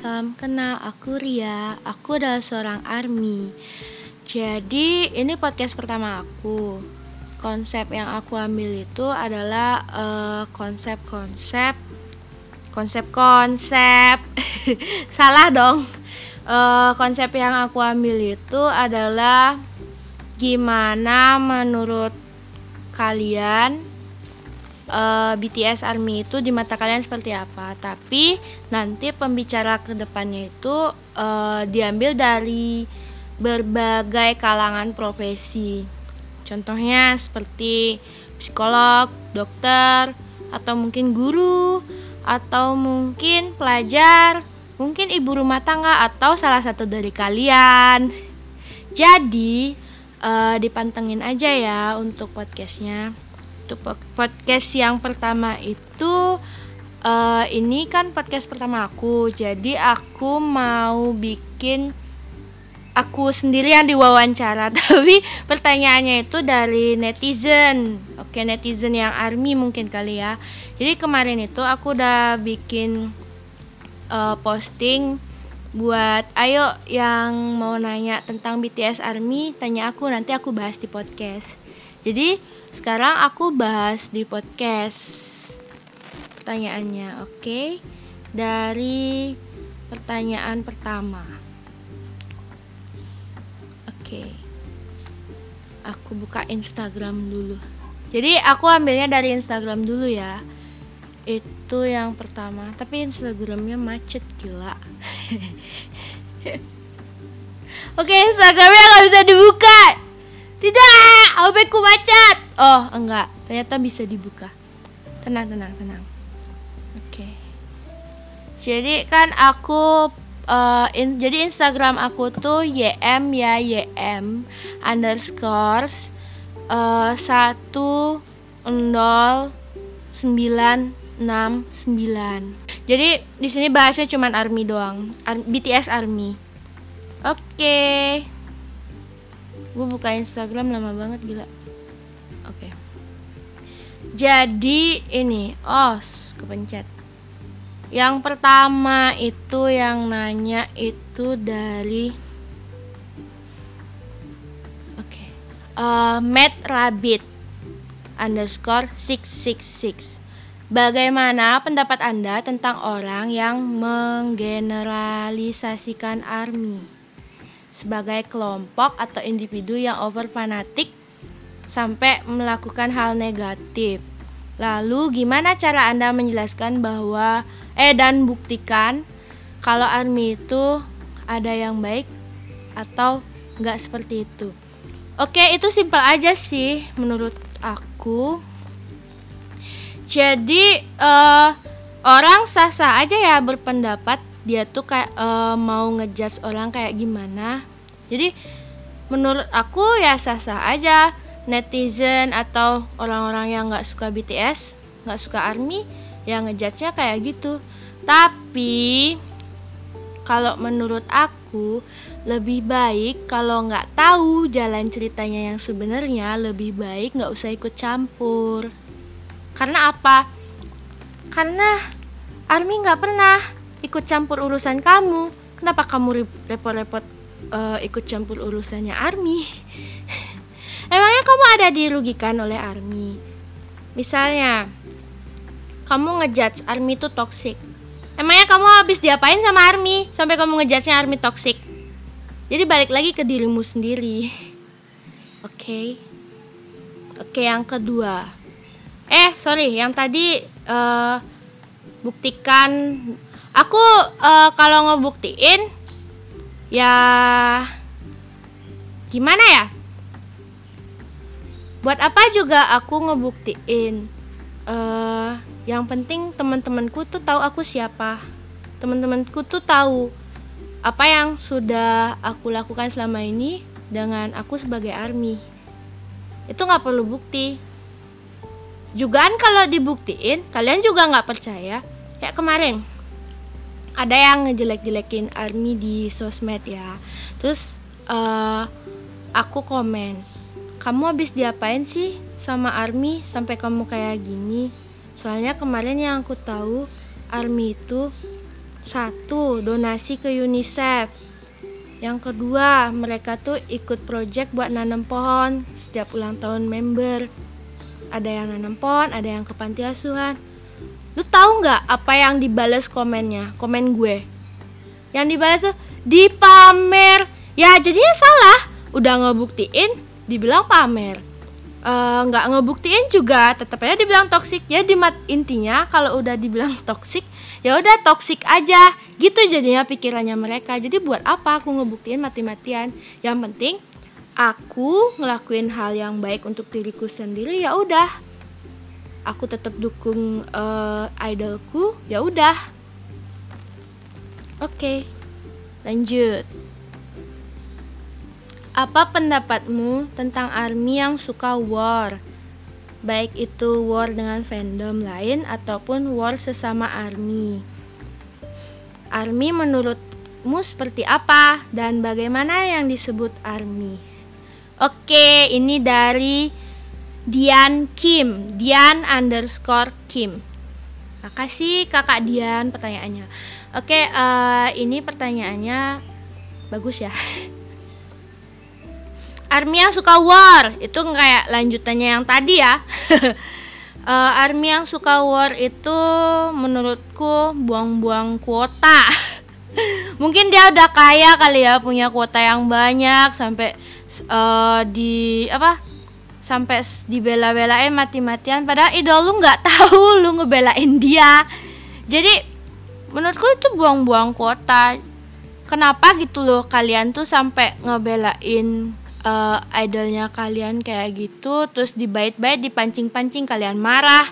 Salam kenal, aku Ria. Aku adalah seorang army. Jadi, ini podcast pertama aku. Konsep yang aku ambil itu adalah eh, konsep-konsep konsep-konsep. Salah dong. Eh, konsep yang aku ambil itu adalah gimana menurut kalian uh, BTS Army itu di mata kalian seperti apa. Tapi nanti pembicara ke depannya itu uh, diambil dari berbagai kalangan profesi. Contohnya seperti psikolog, dokter, atau mungkin guru, atau mungkin pelajar, mungkin ibu rumah tangga, atau salah satu dari kalian. Jadi, uh, dipantengin aja ya untuk podcastnya untuk podcast yang pertama itu uh, ini kan podcast pertama aku. Jadi aku mau bikin aku sendiri yang diwawancara tapi pertanyaannya itu dari netizen. Oke netizen yang army mungkin kali ya. Jadi kemarin itu aku udah bikin uh, posting buat ayo yang mau nanya tentang BTS Army tanya aku nanti aku bahas di podcast. Jadi sekarang aku bahas di podcast pertanyaannya, oke? Okay? Dari pertanyaan pertama. Oke. Okay. Aku buka Instagram dulu. Jadi aku ambilnya dari Instagram dulu ya. Itu yang pertama, tapi Instagramnya macet gila. Oke, Instagramnya nggak bisa dibuka. Tidak, HP ku macet. Oh, enggak. Ternyata bisa dibuka. Tenang, tenang, tenang. Oke. Okay. Jadi kan aku uh, in, jadi Instagram aku tuh ym ya ym underscores uh, satu nol sembilan enam sembilan. Jadi di sini bahasnya cuman army doang, Ar BTS army. Oke. Okay gue buka Instagram lama banget gila oke okay. jadi ini oh kepencet yang pertama itu yang nanya itu dari oke okay. uh, Matt Rabbit underscore 666 Bagaimana pendapat Anda tentang orang yang menggeneralisasikan ARMY? Sebagai kelompok atau individu yang over fanatik sampai melakukan hal negatif. Lalu gimana cara Anda menjelaskan bahwa eh dan buktikan kalau army itu ada yang baik atau nggak seperti itu. Oke, itu simpel aja sih menurut aku. Jadi uh, orang sah-sah aja ya berpendapat dia tuh kayak uh, mau ngejudge orang kayak gimana. Jadi menurut aku ya sah-sah aja. Netizen atau orang-orang yang nggak suka BTS nggak suka ARMY yang ngejudge-nya kayak gitu. Tapi kalau menurut aku lebih baik kalau nggak tahu jalan ceritanya yang sebenarnya lebih baik nggak usah ikut campur. Karena apa? Karena Army nggak pernah ikut campur urusan kamu. Kenapa kamu repot-repot uh, ikut campur urusannya Army? Emangnya kamu ada dirugikan oleh Army? Misalnya kamu ngejudge Army itu toxic. Emangnya kamu habis diapain sama Army sampai kamu ngejudge Army toxic? Jadi balik lagi ke dirimu sendiri. Oke. Okay. oke okay, yang kedua. Eh sorry yang tadi uh, buktikan aku uh, kalau ngebuktiin ya gimana ya? Buat apa juga aku ngebuktiin? Uh, yang penting teman-temanku tuh tahu aku siapa. Teman-temanku tuh tahu apa yang sudah aku lakukan selama ini dengan aku sebagai army. Itu nggak perlu bukti. Juga kan kalau dibuktiin kalian juga nggak percaya. Kayak kemarin ada yang ngejelek-jelekin army di sosmed ya terus uh, aku komen kamu habis diapain sih sama army sampai kamu kayak gini soalnya kemarin yang aku tahu army itu Satu, donasi ke UNICEF. Yang kedua, mereka tuh ikut project buat nanam pohon setiap ulang tahun member. Ada yang nanam pohon, ada yang ke panti asuhan. Lu tahu nggak apa yang dibales komennya? Komen gue. Yang dibales tuh dipamer. Ya jadinya salah. Udah ngebuktiin, dibilang pamer. Eh, nggak uh, ngebuktiin juga tetap aja dibilang toksik ya di intinya kalau udah dibilang toksik ya udah toksik aja gitu jadinya pikirannya mereka jadi buat apa aku ngebuktiin mati-matian yang penting aku ngelakuin hal yang baik untuk diriku sendiri ya udah aku tetap dukung uh, idolku ya udah oke okay, lanjut apa pendapatmu tentang ARMY yang suka war? Baik itu war dengan fandom lain ataupun war sesama ARMY. ARMY menurutmu seperti apa dan bagaimana yang disebut ARMY? Oke, ini dari Dian Kim, Dian underscore Kim. Makasih kakak Dian pertanyaannya. Oke, uh, ini pertanyaannya bagus ya. Army yang suka war itu kayak lanjutannya yang tadi ya uh, Army yang suka war itu menurutku buang-buang kuota mungkin dia udah kaya kali ya punya kuota yang banyak sampai uh, di apa sampai dibela-belain mati-matian padahal idol lu nggak tahu lu ngebelain dia. Jadi menurutku itu buang-buang kuota. Kenapa gitu loh kalian tuh sampai ngebelain uh, idolnya kalian kayak gitu terus dibait-bait dipancing-pancing kalian marah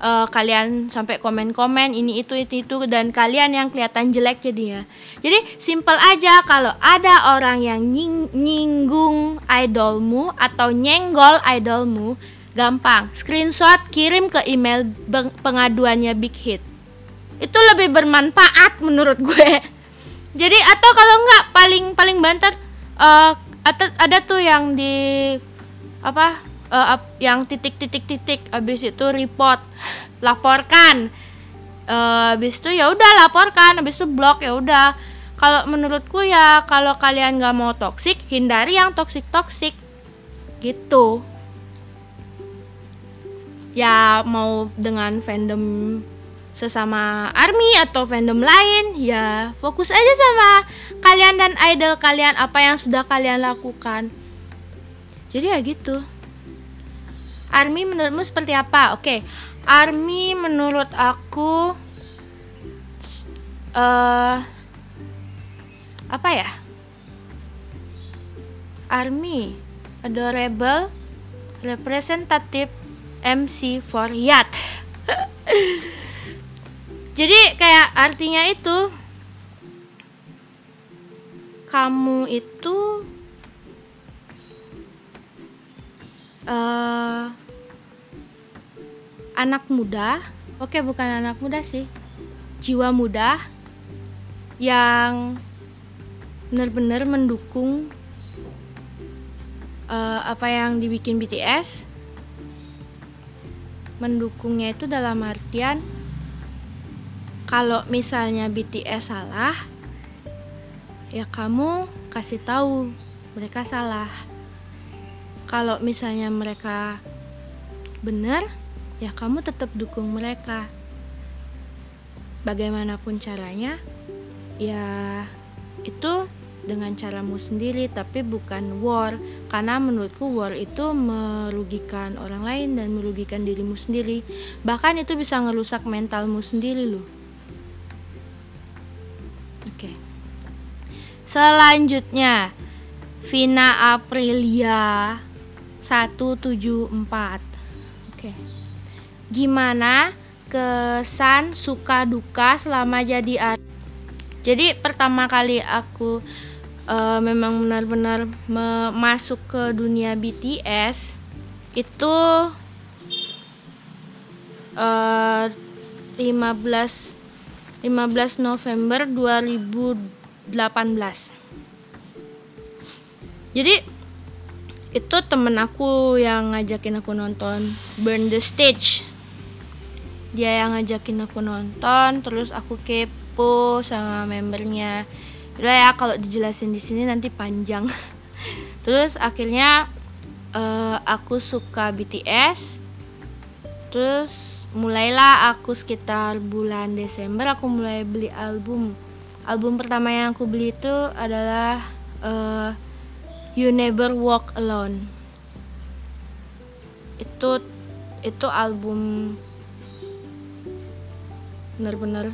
uh, kalian sampai komen-komen ini itu itu itu dan kalian yang kelihatan jelek jadinya. Jadi simple aja kalau ada orang yang nying nyinggung idolmu atau nyenggol idolmu gampang. Screenshot kirim ke email pengaduannya Big Hit. Itu lebih bermanfaat menurut gue. Jadi atau kalau nggak paling paling banter uh, ada ada tuh yang di apa uh, yang titik titik titik habis itu report laporkan. Uh, itu ya udah laporkan. Habis itu blok ya udah. Kalau menurutku ya kalau kalian nggak mau toksik hindari yang toksik toksik gitu. Ya mau dengan fandom sesama army atau fandom lain ya fokus aja sama kalian dan idol kalian apa yang sudah kalian lakukan. Jadi ya gitu army menurutmu seperti apa? Oke army menurut aku uh, apa ya? Army adorable representative MC for Yat jadi kayak artinya itu kamu itu uh, anak muda. Oke bukan anak muda sih. Jiwa muda yang benar-benar mendukung uh, apa yang dibikin BTS mendukungnya itu dalam artian kalau misalnya BTS salah ya kamu kasih tahu mereka salah. Kalau misalnya mereka benar ya kamu tetap dukung mereka bagaimanapun caranya ya itu dengan caramu sendiri tapi bukan war karena menurutku war itu merugikan orang lain dan merugikan dirimu sendiri bahkan itu bisa ngerusak mentalmu sendiri loh Oke. Selanjutnya Vina Aprilia 174. Oke. Gimana kesan suka duka selama jadi art? Jadi pertama kali aku uh, memang benar-benar masuk ke dunia BTS itu uh, 15 15 November 2018 jadi itu temen aku yang ngajakin aku nonton Burn the Stage dia yang ngajakin aku nonton terus aku kepo sama membernya. Udah ya kalau dijelasin di sini nanti panjang. Terus akhirnya uh, aku suka BTS terus mulailah aku sekitar bulan Desember aku mulai beli album. Album pertama yang aku beli itu adalah uh, You Never Walk Alone. Itu itu album benar-benar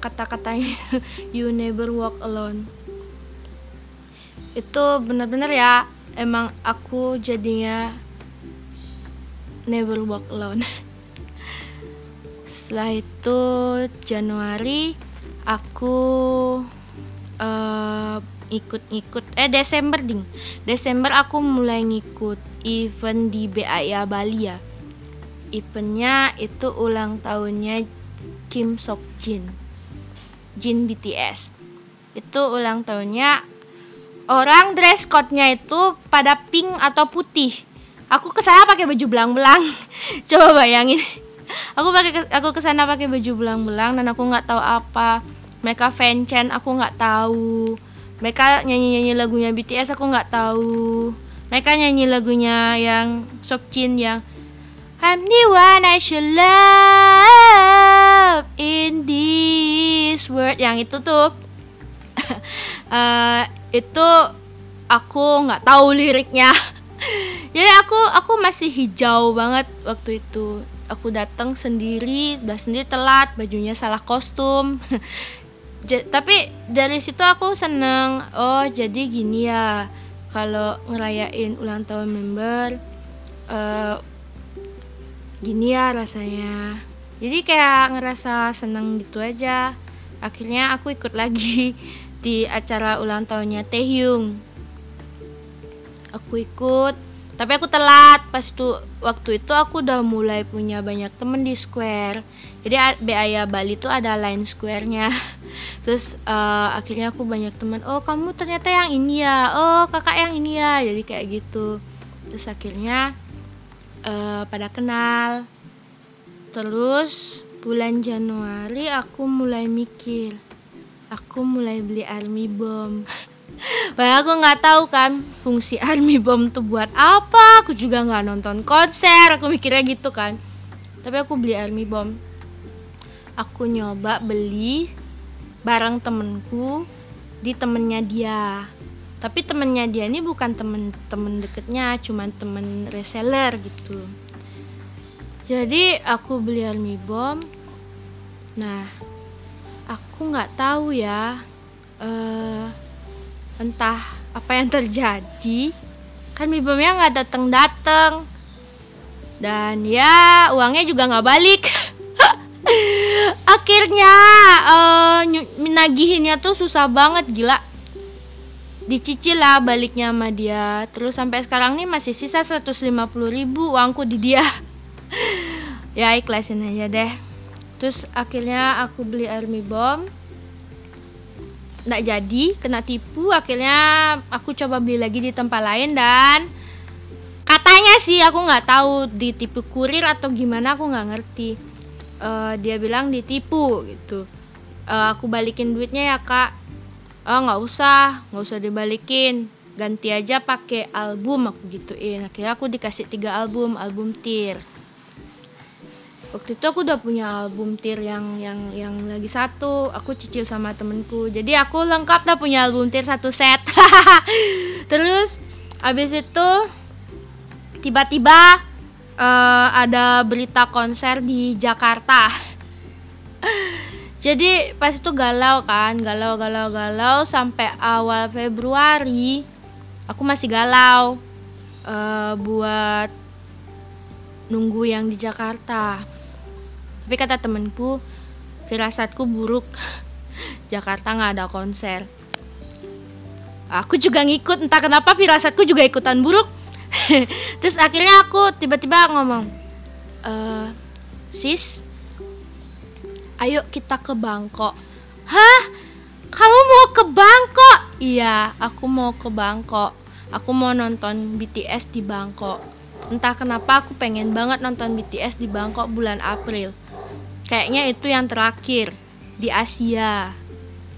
kata-katanya you never walk alone. Itu benar-benar ya emang aku jadinya never walk alone. Setelah itu Januari aku uh, ikut-ikut eh Desember ding. Desember aku mulai ngikut event di BAIA Bali ya eventnya itu ulang tahunnya Kim Sok Jin Jin BTS itu ulang tahunnya. Orang dress code-nya itu pada pink atau putih. Aku ke sana pakai baju belang-belang. Coba bayangin. Aku pakai aku ke sana pakai baju belang-belang dan aku nggak tahu apa. Mereka fanchan aku nggak tahu. Mereka nyanyi nyanyi lagunya BTS aku nggak tahu. Mereka nyanyi lagunya yang Jin yang I'm the one I should love in this world. Yang itu tuh uh, itu aku nggak tahu liriknya. Jadi aku aku masih hijau banget waktu itu. Aku datang sendiri udah sendiri telat bajunya salah kostum. Tapi dari situ aku seneng oh jadi gini ya. Kalau ngerayain ulang tahun member uh, gini ya rasanya. Jadi kayak ngerasa seneng gitu aja. Akhirnya aku ikut lagi di acara ulang tahunnya Taehyung aku ikut tapi aku telat. Pas itu waktu itu aku udah mulai punya banyak temen di Square. Jadi Beaya Bali itu ada line Square-nya. Terus uh, akhirnya aku banyak teman oh kamu ternyata yang ini ya. Oh kakak yang ini ya. Jadi kayak gitu. Terus akhirnya uh, pada kenal terus bulan Januari aku mulai mikir aku mulai beli army bomb Padahal aku nggak tahu kan fungsi army bomb tuh buat apa. Aku juga nggak nonton konser. Aku mikirnya gitu kan. Tapi aku beli army bomb. Aku nyoba beli barang temenku di temennya dia tapi temennya dia ini bukan temen-temen deketnya cuman temen reseller gitu. Jadi aku beli army bomb nah aku nggak tahu ya uh, entah apa yang terjadi. Kan army bomnya nggak datang datang dan ya uangnya juga nggak balik. Akhirnya uh, nagihinnya tuh susah banget gila dicicil lah baliknya sama dia. Terus sampai sekarang nih masih sisa 150 ribu uangku di dia. Ya ikhlasin aja deh. Terus akhirnya aku beli army bomb nggak jadi kena tipu. Akhirnya aku coba beli lagi di tempat lain dan katanya sih aku nggak tahu ditipu kurir atau gimana aku nggak ngerti. Uh, dia bilang ditipu gitu. Uh, aku balikin duitnya ya kak oh nggak usah nggak usah dibalikin. Ganti aja pakai album aku gituin. Akhirnya aku dikasih tiga album album tir. Waktu itu aku udah punya album tir yang yang yang lagi satu. Aku cicil sama temenku. Jadi aku lengkap dah punya album tir satu set. Terus abis itu tiba-tiba uh, ada berita konser di Jakarta jadi pas itu galau kan galau galau galau sampai awal Februari aku masih galau uh, buat nunggu yang di Jakarta. Tapi kata temenku firasatku buruk. Jakarta nggak ada konser. Aku juga ngikut entah kenapa firasatku juga ikutan buruk. Terus akhirnya aku tiba-tiba ngomong e, sis ayo kita ke Bangkok. Hah? Kamu mau ke Bangkok? Iya aku mau ke Bangkok. Aku mau nonton BTS di Bangkok. Entah kenapa aku pengen banget nonton BTS di Bangkok bulan April. Kayaknya itu yang terakhir di Asia.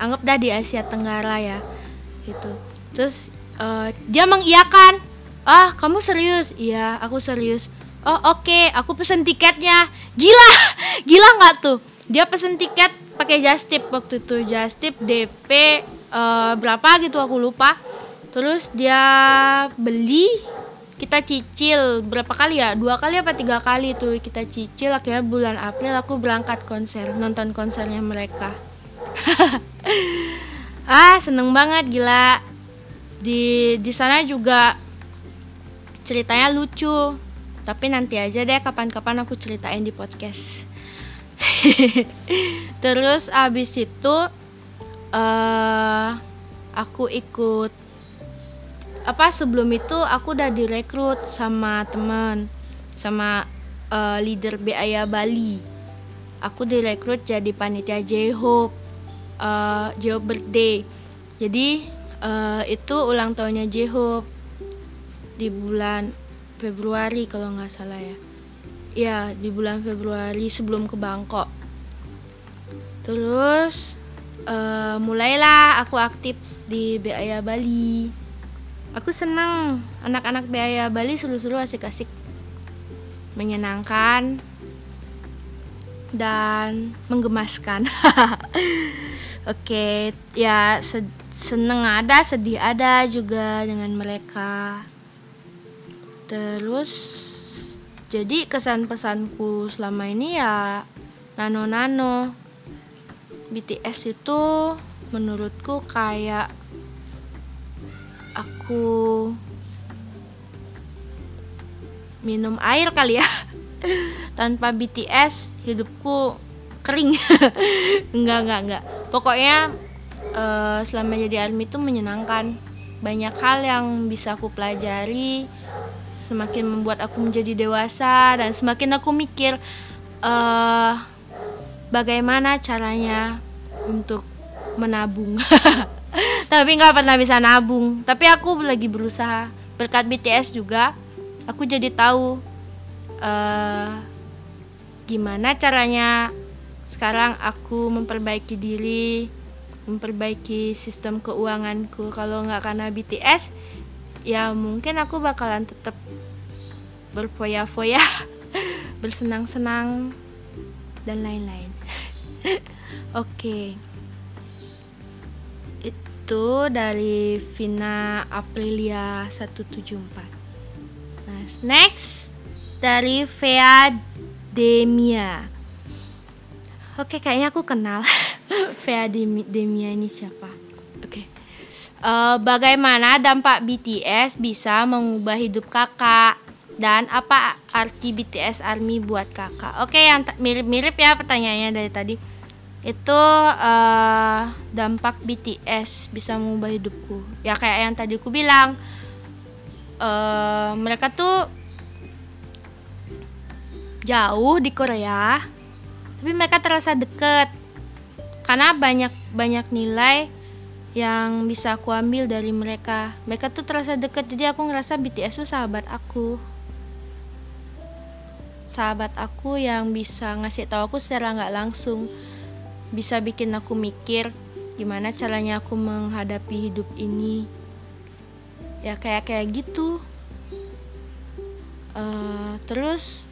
Anggap dah di Asia Tenggara ya. Itu terus uh, dia mengiyakan ah kamu serius? Iya aku serius. Oh oke okay. aku pesen tiketnya. Gila gila nggak tuh dia pesen tiket pakai justip waktu itu justip DP uh, eh, berapa gitu aku lupa. Terus dia beli kita cicil berapa kali ya? Dua kali apa tiga kali tuh kita cicil akhirnya bulan April aku berangkat konser nonton konsernya mereka. Ah seneng banget gila. Di di sana juga ceritanya lucu. Tapi nanti aja deh kapan-kapan aku ceritain di podcast terus abis itu uh, aku ikut apa sebelum itu aku udah direkrut sama teman sama uh, leader BAYA Bali. Aku direkrut jadi panitia J-Hope uh, J-Hope birthday. Jadi uh, itu ulang tahunnya J-Hope di bulan Februari kalau nggak salah ya ya di bulan Februari sebelum ke Bangkok. Terus uh, mulailah aku aktif di BAYA Bali. Aku senang anak-anak biaya Bali seru-seru asik-asik. Menyenangkan dan menggemaskan. Oke okay, ya seneng ada sedih ada juga dengan mereka. Terus jadi kesan pesanku selama ini ya nano nano BTS itu menurutku kayak aku minum air kali ya. Tanpa BTS hidupku kering. Enggak enggak enggak. Pokoknya uh, selama jadi army itu menyenangkan. Banyak hal yang bisa aku pelajari semakin membuat aku menjadi dewasa dan semakin aku mikir uh, bagaimana caranya untuk menabung. Tapi nggak pernah bisa nabung. Tapi aku lagi berusaha. Berkat BTS juga aku jadi tahu uh, gimana caranya sekarang aku memperbaiki diri memperbaiki sistem keuanganku. Kalau nggak karena BTS ya mungkin aku bakalan tetap berfoya-foya bersenang-senang dan lain-lain. Oke. Okay itu dari Vina Aprilia 174 nah, next dari Vea Demia. Oke kayaknya aku kenal Vea Demia ini siapa. Oke uh, bagaimana dampak BTS bisa mengubah hidup kakak? Dan apa arti BTS Army buat kakak? Oke yang mirip-mirip ya pertanyaannya dari tadi. Itu uh, dampak BTS bisa mengubah hidupku. Ya kayak yang tadi aku bilang uh, mereka tuh jauh di Korea tapi mereka terasa deket. Karena banyak banyak nilai yang bisa aku ambil dari mereka. Mereka tuh terasa deket jadi aku ngerasa BTS tuh sahabat aku. Sahabat aku yang bisa ngasih tahu aku secara nggak langsung. Bisa bikin aku mikir gimana caranya aku menghadapi hidup ini. Ya kayak kayak gitu. Uh, terus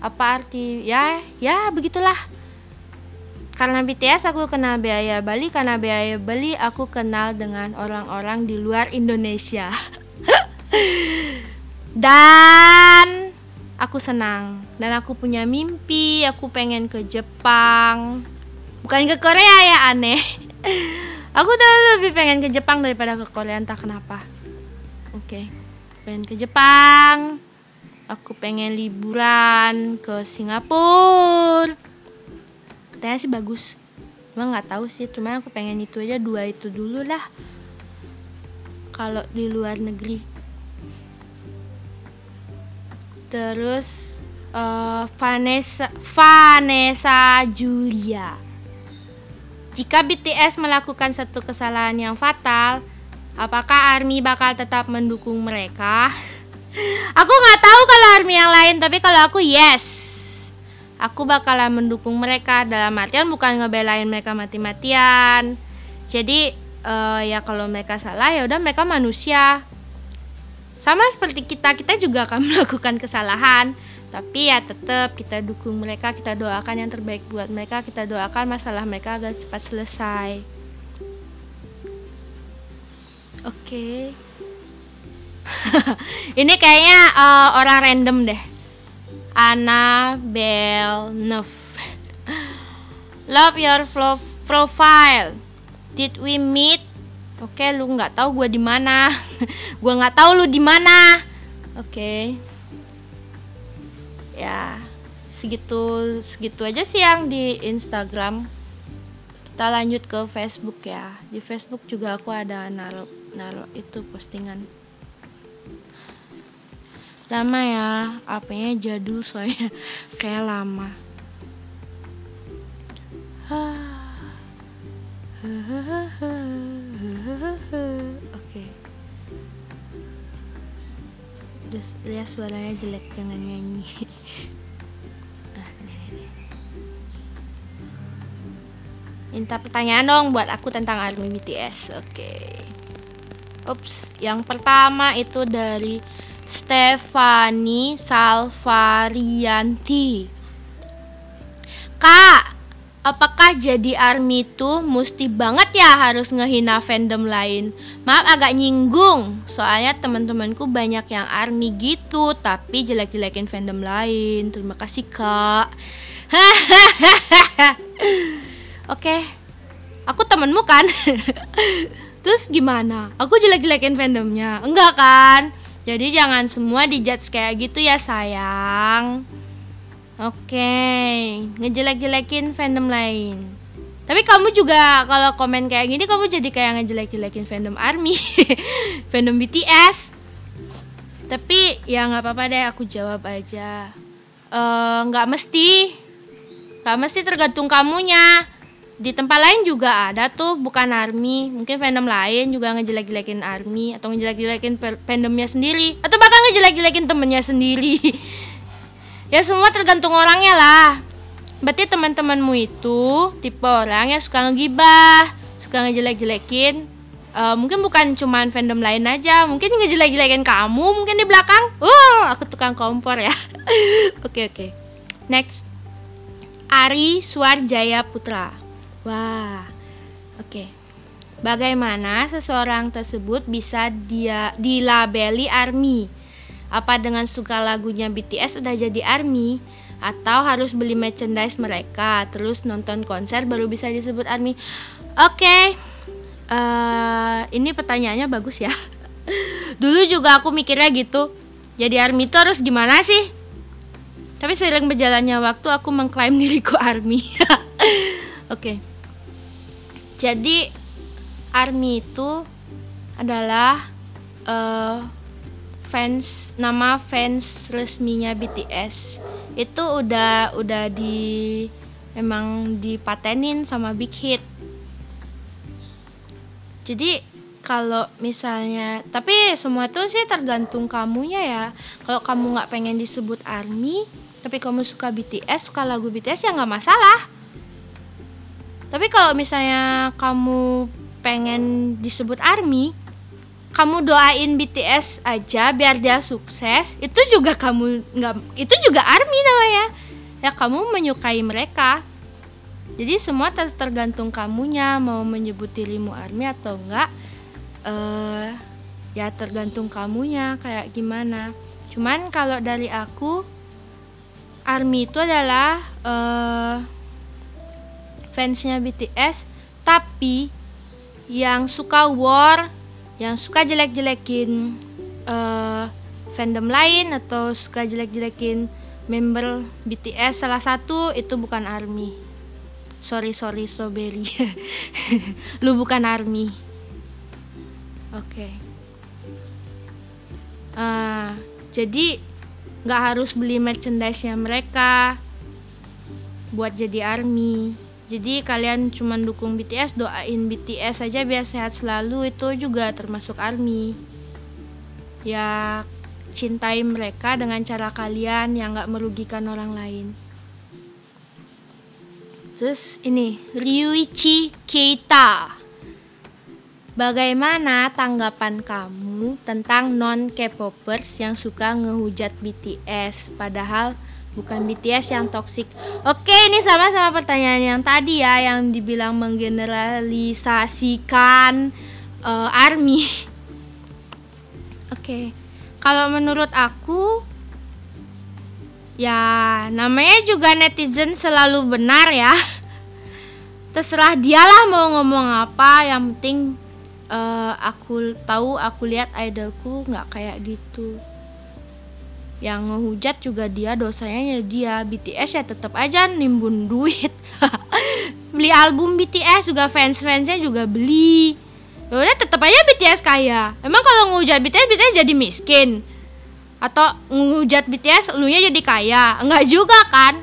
apa arti ya ya begitulah karena BTS aku kenal biaya Bali karena biaya Bali aku kenal dengan orang-orang di luar Indonesia. Dan aku senang. Dan aku punya mimpi aku pengen ke Jepang. Bukan ke Korea ya aneh. Aku tuh lebih pengen ke Jepang daripada ke Korea entah kenapa. Oke okay. pengen ke Jepang. Aku pengen liburan ke Singapura katanya sih bagus emang nggak tahu sih cuma aku pengen itu aja dua itu dulu lah kalau di luar negeri terus uh, Vanessa Vanessa Julia jika BTS melakukan satu kesalahan yang fatal, apakah ARMY bakal tetap mendukung mereka? aku nggak tahu kalau ARMY yang lain, tapi kalau aku yes. Aku bakalan mendukung mereka dalam artian bukan ngebelain mereka mati-matian. Jadi uh, ya kalau mereka salah ya udah mereka manusia. Sama seperti kita kita juga akan melakukan kesalahan. Tapi ya tetap kita dukung mereka kita doakan yang terbaik buat mereka kita doakan masalah mereka agar cepat selesai. Oke. Okay. ini kayaknya uh, orang random deh Annabelle Neuf Love your profile Did we meet? Oke, lu nggak tahu gue di mana. gue nggak tahu lu di mana. Oke. Ya, segitu segitu aja sih yang di Instagram. Kita lanjut ke Facebook ya. Di Facebook juga aku ada naruh naruh itu postingan. Lama ya, apanya jadul soalnya kayak lama. Oke. Terus ya suaranya jelek jangan nyanyi. nah, Minta pertanyaan dong buat aku tentang ARMY BTS. Oke. Okay. Ups, yang pertama itu dari Stefani Salvarianti. Kak, apakah jadi army itu mesti banget ya harus ngehina fandom lain? Maaf agak nyinggung, soalnya teman-temanku banyak yang army gitu, tapi jelek-jelekin fandom lain. Terima kasih kak. Oke, aku temenmu kan? Terus gimana? Aku jelek-jelekin fandomnya? Enggak kan? Jadi jangan semua dijudge kayak gitu ya sayang. Oke, ngejelek-jelekin fandom lain. Tapi kamu juga kalau komen kayak gini kamu jadi kayak ngejelek-jelekin fandom ARMY, fandom BTS. Tapi ya nggak apa-apa deh, aku jawab aja. Eh, nggak uh, mesti, nggak mesti tergantung kamunya. Di tempat lain juga ada tuh bukan ARMY, mungkin fandom lain juga ngejelek-jelekin ARMY atau ngejelek-jelekin fandomnya sendiri. Atau bahkan ngejelek-jelekin temennya sendiri. ya semua tergantung orangnya lah. Berarti teman-temanmu itu tipe orang yang suka ngegibah suka ngejelek-jelekin. Uh, mungkin bukan cuman fandom lain aja. Mungkin ngejelek-jelekin kamu mungkin di belakang. Uh aku tukang kompor ya. Oke oke. Okay, okay. next. Ari Suarjaya Putra wah oke okay. Bagaimana seseorang tersebut bisa dia dilabeli ARMY? Apa dengan suka lagunya BTS udah jadi ARMY? Atau harus beli merchandise mereka terus nonton konser baru bisa disebut ARMY? Oke, okay. uh, eh, ini pertanyaannya bagus ya. Dulu juga aku mikirnya gitu. Jadi ARMY itu harus gimana sih? Tapi sering berjalannya waktu aku mengklaim diriku ARMY. Oke. okay. Jadi ARMY itu adalah uh, fans nama fans resminya BTS itu udah udah di emang dipatenin sama Big Hit. Jadi kalau misalnya tapi semua tuh sih tergantung kamunya ya. Kalau kamu nggak pengen disebut ARMY tapi kamu suka BTS suka lagu BTS ya nggak masalah tapi kalau misalnya kamu pengen disebut ARMY kamu doain BTS aja biar dia sukses itu juga kamu nggak itu juga army namanya. Ya kamu menyukai mereka. Jadi semua ter tergantung kamunya mau menyebut dirimu army atau enggak uh, ya tergantung kamunya kayak gimana. Cuman kalau dari aku army itu adalah uh, fansnya BTS tapi yang suka war yang suka jelek-jelekin uh, fandom lain atau suka jelek-jelekin member BTS salah satu itu bukan ARMY. Sorry sorry Strawberry. Lu bukan ARMY. Oke. Okay. Uh, jadi nggak harus beli merchandise-nya mereka buat jadi ARMY jadi kalian cuma dukung BTS doain BTS saja biar sehat selalu. Itu juga termasuk ARMY. Ya cintai mereka dengan cara kalian yang gak merugikan orang lain. Terus ini Ryuichi Keita. Bagaimana tanggapan kamu tentang non K-popers yang suka ngehujat BTS padahal bukan BTS yang toksik? Oke, ini sama sama pertanyaan yang tadi ya yang dibilang menggeneralisasikan uh, ARMY. Oke. Kalau menurut aku ya namanya juga netizen selalu benar ya. Terserah dialah mau ngomong apa, yang penting uh, aku tahu aku lihat idolku nggak kayak gitu yang ngehujat juga dia dosanya ya dia. BTS ya tetap aja nimbun duit. Beli album BTS juga fans fansnya juga beli. Udah tetap aja BTS kaya. Emang kalau ngehujat BTS BTS jadi miskin? Atau ngehujat BTS lu nya jadi kaya? Enggak juga kan?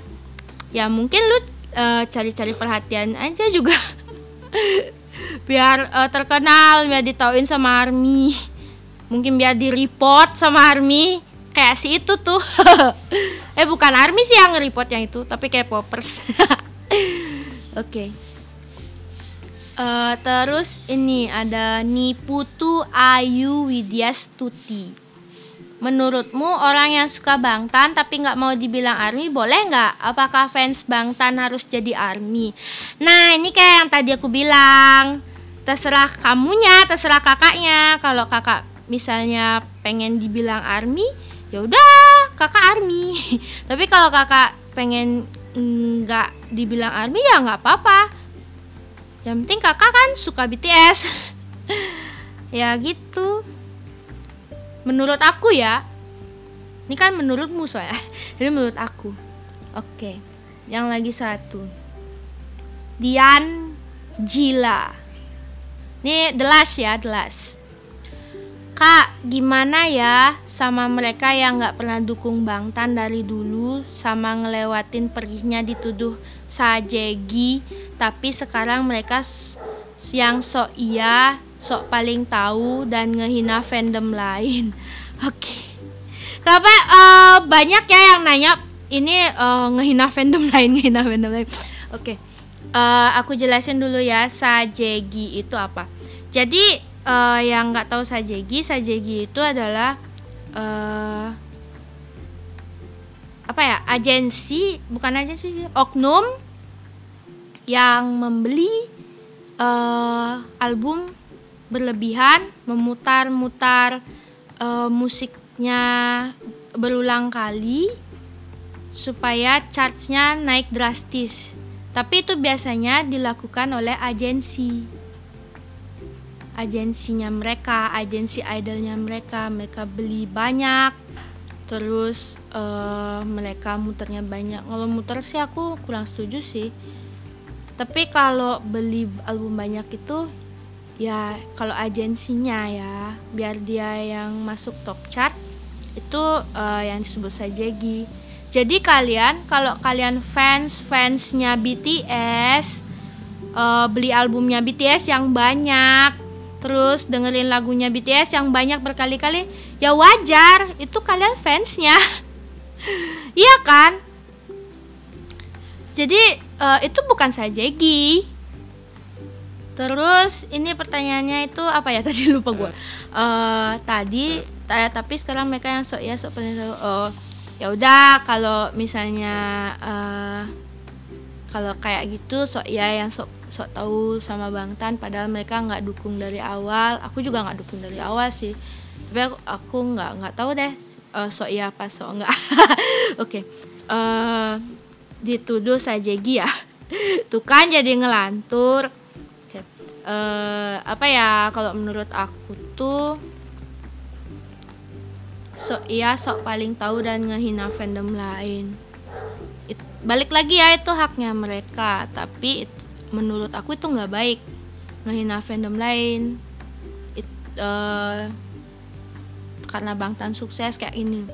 Ya mungkin lu uh, cari-cari perhatian aja juga. Biar uh, terkenal biar ditauin sama army. Mungkin biar di report sama army kayak si itu tuh eh bukan army sih yang report yang itu tapi kayak poppers oke okay. uh, eh, terus ini ada Niputu Ayu Widyastuti Menurutmu orang yang suka Bangtan tapi nggak mau dibilang ARMY boleh nggak? Apakah fans Bangtan harus jadi ARMY? Nah ini kayak yang tadi aku bilang terserah kamunya, terserah kakaknya. Kalau kakak misalnya pengen dibilang ARMY, ya udah kakak ARMY. tapi kalau kakak pengen nggak dibilang ARMY ya nggak apa-apa. Yang penting kakak kan suka BTS. ya gitu menurut aku ya ini kan menurutmu soalnya jadi menurut aku oke yang lagi satu Dian Jila ini delas ya delas Kak, gimana ya sama mereka yang nggak pernah dukung Bangtan dari dulu sama ngelewatin perihnya dituduh sajegi tapi sekarang mereka yang sok iya sok paling tahu dan ngehina fandom lain. Oke. Okay. Kenapa uh, banyak ya yang nanya ini uh, ngehina fandom lain, ngehina fandom lain. Oke. Okay. Uh, eh, aku jelasin dulu ya sajegi itu apa. Jadi uh, yang nggak tahu sajegi, sajegi itu adalah uh, apa ya? Agensi, bukan agensi sih, oknum yang membeli uh, album berlebihan memutar-mutar uh, musiknya berulang kali supaya charge-nya naik drastis. Tapi itu biasanya dilakukan oleh agensi. Agensinya mereka, agensi idolnya mereka, mereka beli banyak, terus uh, mereka muternya banyak. Kalau muter sih aku kurang setuju sih. Tapi kalau beli album banyak itu ya kalau agensinya ya biar dia yang masuk top chart itu uh, yang disebut sajegi jadi kalian kalau kalian fans fansnya BTS uh, eh, beli albumnya BTS yang banyak terus dengerin lagunya BTS yang banyak berkali-kali ya wajar itu kalian fansnya iya kan jadi uh, itu bukan sajegi Terus ini pertanyaannya itu apa ya tadi lupa gue. Uh, tadi tapi sekarang mereka yang sok ya sok. Oh ya udah kalau misalnya uh, kalau kayak gitu sok ya yang sok sok tahu sama Bang Tan padahal mereka nggak dukung dari awal. Aku juga nggak dukung dari awal sih. Tapi aku, aku nggak nggak tahu deh uh, sok ya apa sok enggak. Oke. okay. Uh, dituduh saja ya. Tuh kan jadi ngelantur uh, apa ya kalau menurut aku tuh sok iya sok paling tahu dan ngehina fandom lain balik lagi ya itu haknya mereka. Tapi it, menurut aku itu nggak baik. Ngehina fandom lain. It, uh, karena bangtan sukses kayak ini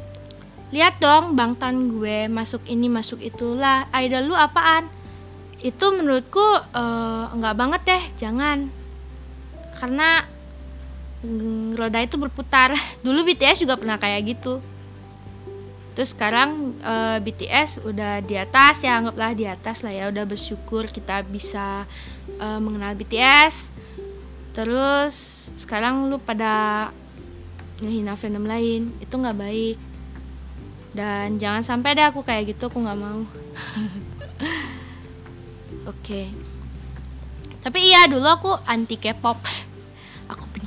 lihat dong bangtan gue masuk ini masuk itulah. Idol lu apaan? Itu menurutku uh, enggak banget deh jangan. Karena mm, roda itu berputar. Dulu BTS juga pernah kayak gitu terus sekarang uh, BTS udah di atas ya anggaplah di atas lah ya udah bersyukur kita bisa uh, mengenal BTS terus sekarang lu pada ngehina fandom lain itu nggak baik. Dan jangan sampai deh aku kayak gitu aku nggak mau. Oke. Okay. tapi iya dulu aku anti K-pop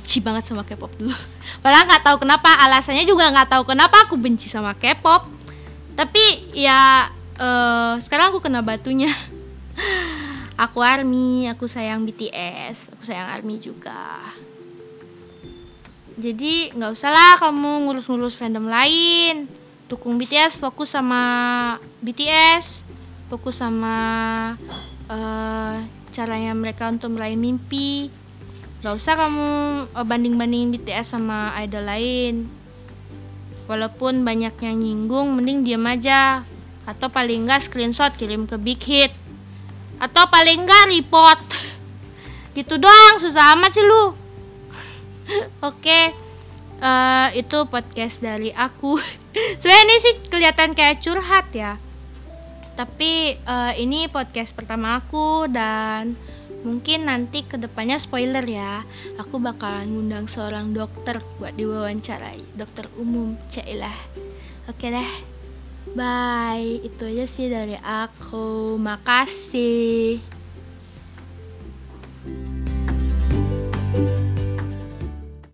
benci banget sama K-pop dulu. Padahal nggak tahu kenapa alasannya juga nggak tahu kenapa aku benci sama K-pop. Tapi ya uh, sekarang aku kena batunya. Aku army aku sayang BTS aku sayang army juga. Jadi nggak usah lah kamu ngurus-ngurus fandom lain. Dukung BTS fokus sama BTS fokus sama uh, caranya mereka untuk meraih mimpi Gak usah kamu uh, banding-bandingin BTS sama idol lain. Walaupun banyak yang nyinggung mending diam aja. Atau paling enggak screenshot kirim ke Big Hit. Atau paling enggak report. Gitu doang susah amat sih lu. Oke okay. uh, eh, Itu podcast dari aku. Sebenarnya ini sih kelihatan kayak curhat ya. Tapi uh, ini podcast pertama aku dan Mungkin nanti ke depannya spoiler ya, aku bakalan ngundang seorang dokter buat diwawancarai, dokter umum, cailah. Oke deh, bye. Itu aja sih dari aku. Makasih.